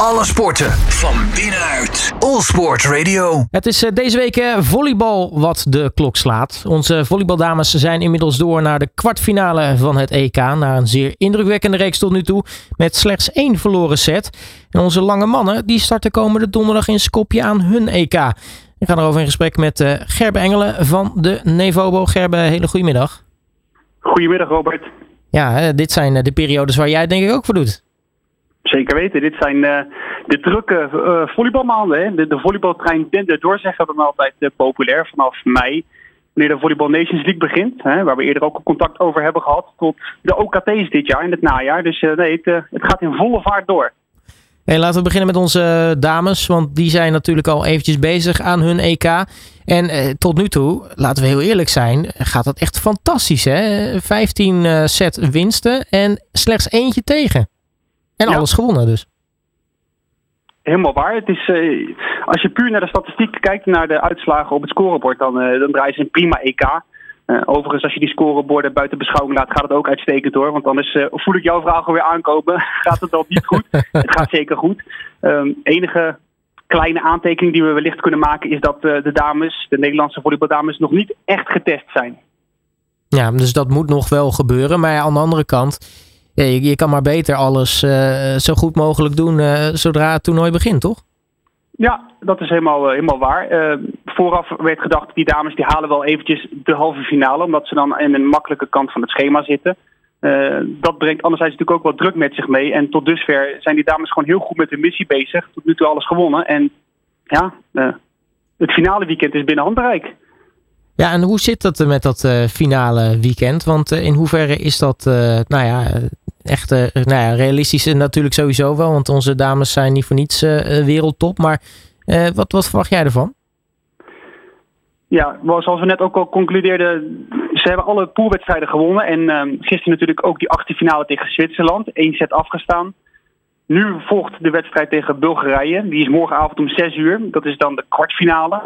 Alle sporten van binnenuit. All Sport Radio. Het is eh, deze week eh, volleybal wat de klok slaat. Onze volleybaldames zijn inmiddels door naar de kwartfinale van het EK. Na een zeer indrukwekkende reeks tot nu toe. Met slechts één verloren set. En onze lange mannen die starten komende donderdag in Skopje aan hun EK. Ik ga erover in gesprek met Gerbe Engelen van de Nevobo. Gerbe, hele goedemiddag. Goedemiddag Robert. Ja, dit zijn de periodes waar jij het denk ik ook voor doet. Zeker weten. Dit zijn uh, de drukke uh, volleybalmaanden. Hè. De, de volleybaltrein de doorzeggen we altijd uh, populair vanaf mei. Wanneer de Volleyball Nations League begint. Hè, waar we eerder ook contact over hebben gehad. Tot de OKT's dit jaar in het najaar. Dus nee, het, gaat in volle vaart door. Hey, laten we beginnen met onze dames. Want die zijn natuurlijk al eventjes bezig aan hun EK. En tot nu toe, laten we heel eerlijk zijn, gaat dat echt fantastisch. Hè? 15 set winsten en slechts eentje tegen. En alles gewonnen dus. Helemaal waar. Het is, uh, als je puur naar de statistiek kijkt, naar de uitslagen op het scorebord, dan, uh, dan draaien ze een prima EK. Uh, overigens, als je die scoreborden buiten beschouwing laat, gaat het ook uitstekend door. Want anders voel ik jouw vraag alweer aankomen. gaat het dan niet goed? het gaat zeker goed. Um, enige kleine aantekening die we wellicht kunnen maken is dat de dames, de Nederlandse volleybaldames, nog niet echt getest zijn. Ja, dus dat moet nog wel gebeuren. Maar aan de andere kant, ja, je, je, kan maar beter alles uh, zo goed mogelijk doen uh, zodra het toernooi begint, toch? Ja, dat is helemaal, uh, helemaal waar. vooraf werd gedacht, die dames die halen wel eventjes de halve finale, omdat ze dan in een makkelijke kant van het schema zitten. dat brengt anderzijds natuurlijk ook wat druk met zich mee. En tot dusver zijn die dames gewoon heel goed met hun missie bezig. Tot nu toe alles gewonnen. En ja, het finale weekend is binnen handbereik. Ja, en hoe zit dat met dat uh, finale weekend? Want in hoeverre is dat, nou ja, echt nou ja, realistisch natuurlijk sowieso wel. Want onze dames zijn niet voor niets wereldtop. Maar wat, wat verwacht jij ervan? Ja, zoals we net ook al concludeerden, ze hebben alle poolwedstrijden gewonnen. En gisteren natuurlijk ook die achtste finale tegen Zwitserland. Eén set afgestaan. Nu volgt de wedstrijd tegen Bulgarije. Die is morgenavond om 6 uur. Dat is dan de kwartfinale.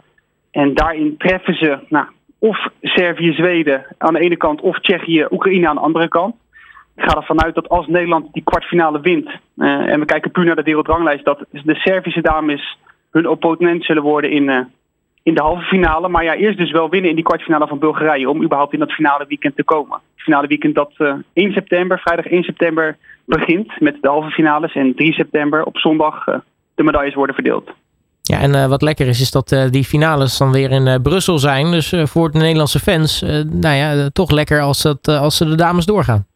En daarin treffen ze nou, of Servië, Zweden aan de ene kant of Tsjechië, Oekraïne aan de andere kant. Ik ga ervan uit dat als Nederland die kwartfinale wint, uh, en we kijken puur naar de wereldranglijst, dat de Servische dames hun opponent zullen worden in, uh, in de halve finale. Maar ja, eerst dus wel winnen in die kwartfinale van Bulgarije om überhaupt in dat finale weekend te komen. Het finale weekend dat uh, 1 september, vrijdag 1 september begint met de halve finales en 3 september op zondag de medailles worden verdeeld. Ja, en wat lekker is, is dat die finales dan weer in Brussel zijn. Dus voor de Nederlandse fans, nou ja, toch lekker als, dat, als ze de dames doorgaan.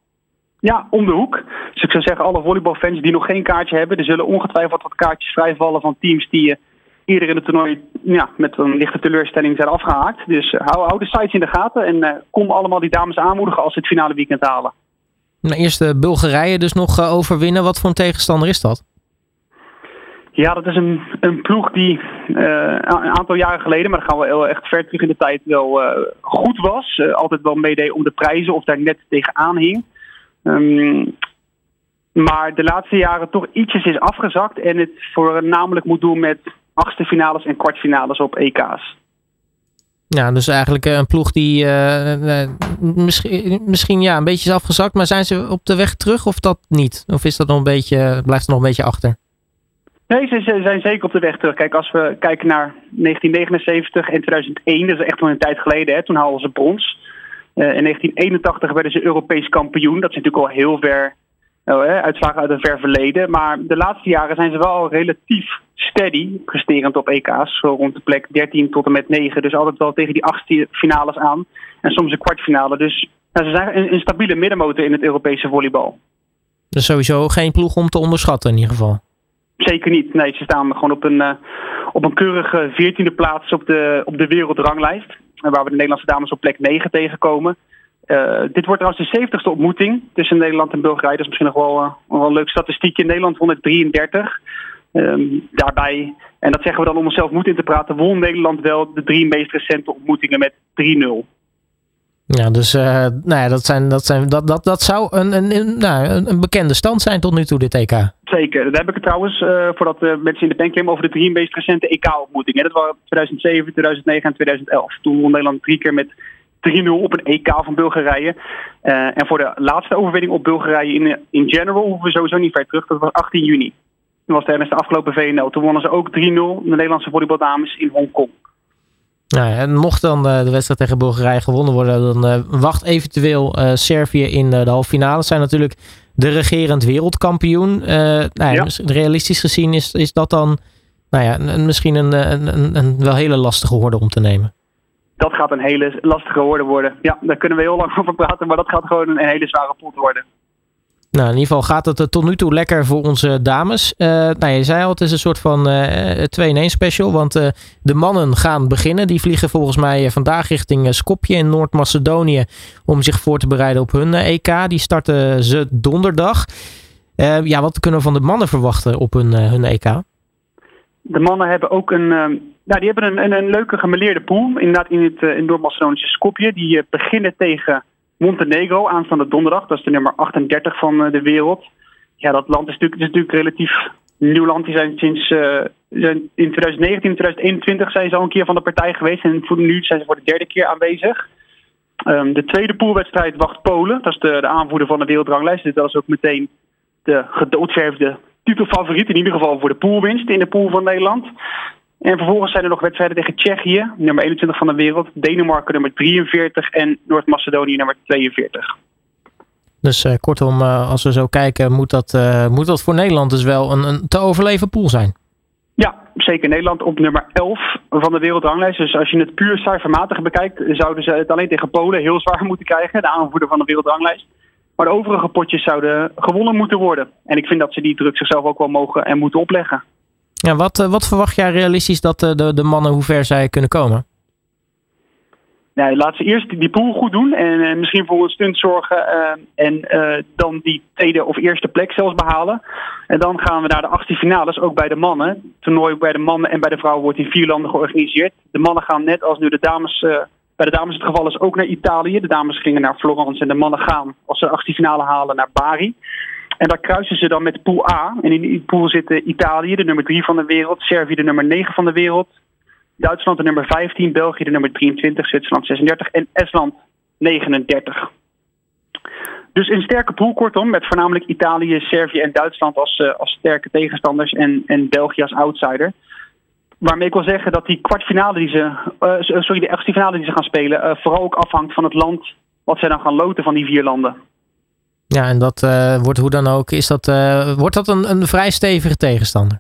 Ja, om de hoek. Dus ik zou zeggen, alle volleybalfans die nog geen kaartje hebben, er zullen ongetwijfeld wat kaartjes vrijvallen van teams die eerder in het toernooi ja, met een lichte teleurstelling zijn afgehaakt. Dus hou, hou de sites in de gaten en kom allemaal die dames aanmoedigen als ze het finale weekend halen. Nou, eerst Bulgarije dus nog overwinnen. Wat voor een tegenstander is dat? Ja, dat is een, een ploeg die een aantal jaren geleden, maar dan gaan we heel echt ver terug in de tijd, wel goed was. Altijd wel meedeed om de prijzen of daar net tegenaan hing. Um, maar de laatste jaren toch ietsjes is afgezakt en het voornamelijk moet doen met achtste finales en kwartfinales op EK's. Ja, dus eigenlijk een ploeg die misschien, misschien ja, een beetje is afgezakt, maar zijn ze op de weg terug of dat niet? Of is dat nog een beetje, blijft er nog een beetje achter? Nee, ze zijn zeker op de weg terug. Kijk, als we kijken naar 1979 en 2001, dat is echt wel een tijd geleden, hè, toen haalden ze brons. Uh, in 1981 werden ze Europees kampioen. Dat is natuurlijk al heel ver, uh, uitslagen uit een ver verleden. Maar de laatste jaren zijn ze wel relatief steady, presterend op EK's. Zo rond de plek 13 tot en met 9. Dus altijd wel tegen die achtste finales aan. En soms een kwartfinale. Dus nou, ze zijn een, een stabiele middenmotor in het Europese volleybal. Dus sowieso geen ploeg om te onderschatten in ieder geval. Zeker niet. Nee, ze staan gewoon op een, uh, op een keurige veertiende plaats op de, op de wereldranglijst. Waar we de Nederlandse dames op plek 9 tegenkomen. Uh, dit wordt trouwens de 70ste ontmoeting tussen Nederland en Bulgarije. Dat is misschien nog wel, uh, wel een leuk statistiekje. Nederland won het 33. Um, daarbij, en dat zeggen we dan om onszelf moed in te praten, won Nederland wel de drie meest recente ontmoetingen met 3-0. Ja, dus uh, nou ja, dat, zijn, dat, zijn, dat, dat, dat zou een, een, nou, een bekende stand zijn tot nu toe, dit EK. Zeker. Dat heb ik het trouwens, uh, voordat mensen in de pen kwamen, over de drie meest recente EK-ontmoetingen. Dat waren 2007, 2009 en 2011. Toen won Nederland drie keer met 3-0 op een EK van Bulgarije. en voor de laatste overwinning op Bulgarije in, in general hoeven we sowieso niet ver terug. Dat was 18 juni. Dat was tijdens de afgelopen VNL. Toen wonnen ze ook 3-0 de Nederlandse volleybaldames in Hongkong. Nou ja, en mocht dan de wedstrijd tegen Bulgarije gewonnen worden, dan wacht eventueel Servië in de halve finale. zijn natuurlijk de regerend wereldkampioen. nou ja, ja. Realistisch gezien is, is dat dan nou ja, een, misschien een, een, een, wel hele lastige hoorde om te nemen. Dat gaat een hele lastige hoorde worden. Ja, daar kunnen we heel lang over praten, maar dat gaat gewoon een hele zware pot worden. Nou, in ieder geval gaat het tot nu toe lekker voor onze dames. Uh, nou, je zei al, het is een soort van uh, eh, 2-in-1 special. Want uh, de mannen gaan beginnen. Die vliegen volgens mij vandaag richting Skopje in Noord-Macedonië. Om zich voor te bereiden op hun EK. Die starten ze donderdag. ja, wat kunnen we van de mannen verwachten op hun, hun EK? De mannen hebben ook een, nou, die hebben een, een, een leuke gemeleerde pool. Inderdaad in het in Noord-Macedonische Skopje. Die beginnen tegen Montenegro aanstaande donderdag. Dat is de nummer 38 van de wereld. Ja, dat land is natuurlijk, is natuurlijk relatief nieuw land. Die zijn sinds zijn in 2019, 2021 zijn ze al een keer van de partij geweest. En nu zijn ze voor de derde keer aanwezig. Um, de tweede poolwedstrijd wacht Polen. Dat is de, de aanvoerder van de wereldranglijst. Dus dat is ook meteen de gedoodverfde titelfavoriet. In ieder geval voor de poolwinst in de pool van Nederland. En vervolgens zijn er nog wedstrijden tegen Tsjechië, nummer 21 van de wereld. Denemarken nummer 43 en Noord-Macedonië nummer 42. Dus uh, kortom, uh, als we zo kijken, moet dat, uh, moet dat voor Nederland dus wel een, een te overleven pool zijn? Ja, zeker. Nederland op nummer 11 van de wereldranglijst. Dus als je het puur cijfermatig bekijkt, zouden ze het alleen tegen Polen heel zwaar moeten krijgen. De aanvoerder van de wereldranglijst. Maar de overige potjes zouden gewonnen moeten worden. En ik vind dat ze die druk zichzelf ook wel mogen en moeten opleggen. Ja, wat, wat verwacht jij realistisch dat de, de mannen, hoe ver zij kunnen komen? Nou, laat ze eerst die pool goed doen en uh, misschien voor een stunt zorgen en dan die tweede of eerste plek zelfs behalen. En dan gaan we naar de achtste finales, ook bij de mannen. Het toernooi bij de mannen en bij de vrouwen wordt in vier landen georganiseerd. De mannen gaan net als nu de dames, bij de dames het geval is, ook naar Italië. De dames gingen naar Florence en de mannen gaan, als ze de achtste finale halen, naar Bari. En daar kruisen ze dan met pool A. En in die pool zitten Italië, de nummer 3 van de wereld, Servië, de nummer 9 van de wereld, Duitsland de nummer 15, België de nummer 23, Zwitserland 36 en Estland 39. Dus een sterke pool, kortom, met voornamelijk Italië, Servië en Duitsland als, uh, als sterke tegenstanders en, en België als outsider. Waarmee ik wil zeggen dat die kwartfinale die ze, uh, sorry, de achtste finale die ze gaan spelen, uh, vooral ook afhangt van het land wat zij dan gaan loten van die vier landen. Ja, en dat wordt hoe dan ook, is dat, wordt dat een, een vrij stevige tegenstander?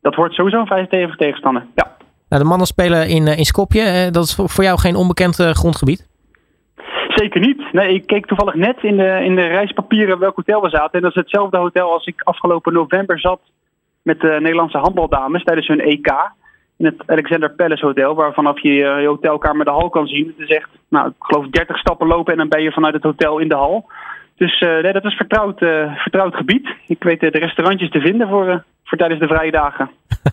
Dat wordt sowieso een vrij stevige tegenstander, ja. Nou, de mannen spelen in, in Skopje. dat is voor jou geen onbekend grondgebied? Zeker niet. Nee, ik keek toevallig net in de, in de reispapieren welk hotel we zaten. En dat is hetzelfde hotel als ik afgelopen november zat met de Nederlandse handbaldames tijdens hun EK. In het Alexander Palace Hotel, waarvan je je hotelkamer de hal kan zien. Het is echt, nou, ik geloof 30 stappen lopen en dan ben je vanuit het hotel in de hal. Dus uh, nee, dat is vertrouwd, uh, vertrouwd gebied. Ik weet uh, de restaurantjes te vinden voor, voor tijdens de vrije dagen.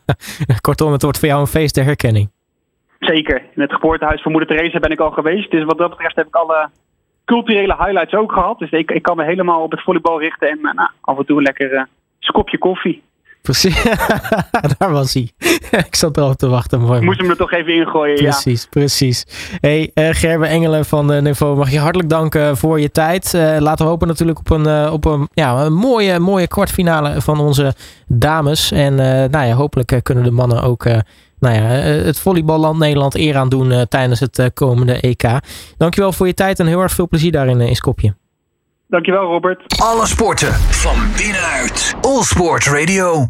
Kortom, het wordt voor jou een feest der herkenning. Zeker. In het geboortehuis van moeder Teresa ben ik al geweest. Dus wat dat betreft heb ik alle culturele highlights ook gehad. Dus ik, ik kan me helemaal op het volleybal richten en nou, af en toe een lekker skopje koffie. Precies, daar was hij. ik zat erop te wachten. Mooi, Moest hem er toch even ingooien, precies, ja. Precies, Hey, uh, Gerbe Engelen van uh, Niveau, mag je hartelijk danken voor je tijd. Uh, laten we hopen natuurlijk op een, op een, ja, een mooie, mooie kwartfinale van onze dames. En nou ja, hopelijk kunnen de mannen ook nou ja, het volleyballand Nederland eer aan doen tijdens het komende EK. Dankjewel voor je tijd en heel erg veel plezier daarin in Skopje. Dankjewel Robert. Alle sporten van binnenuit. All Sport Radio.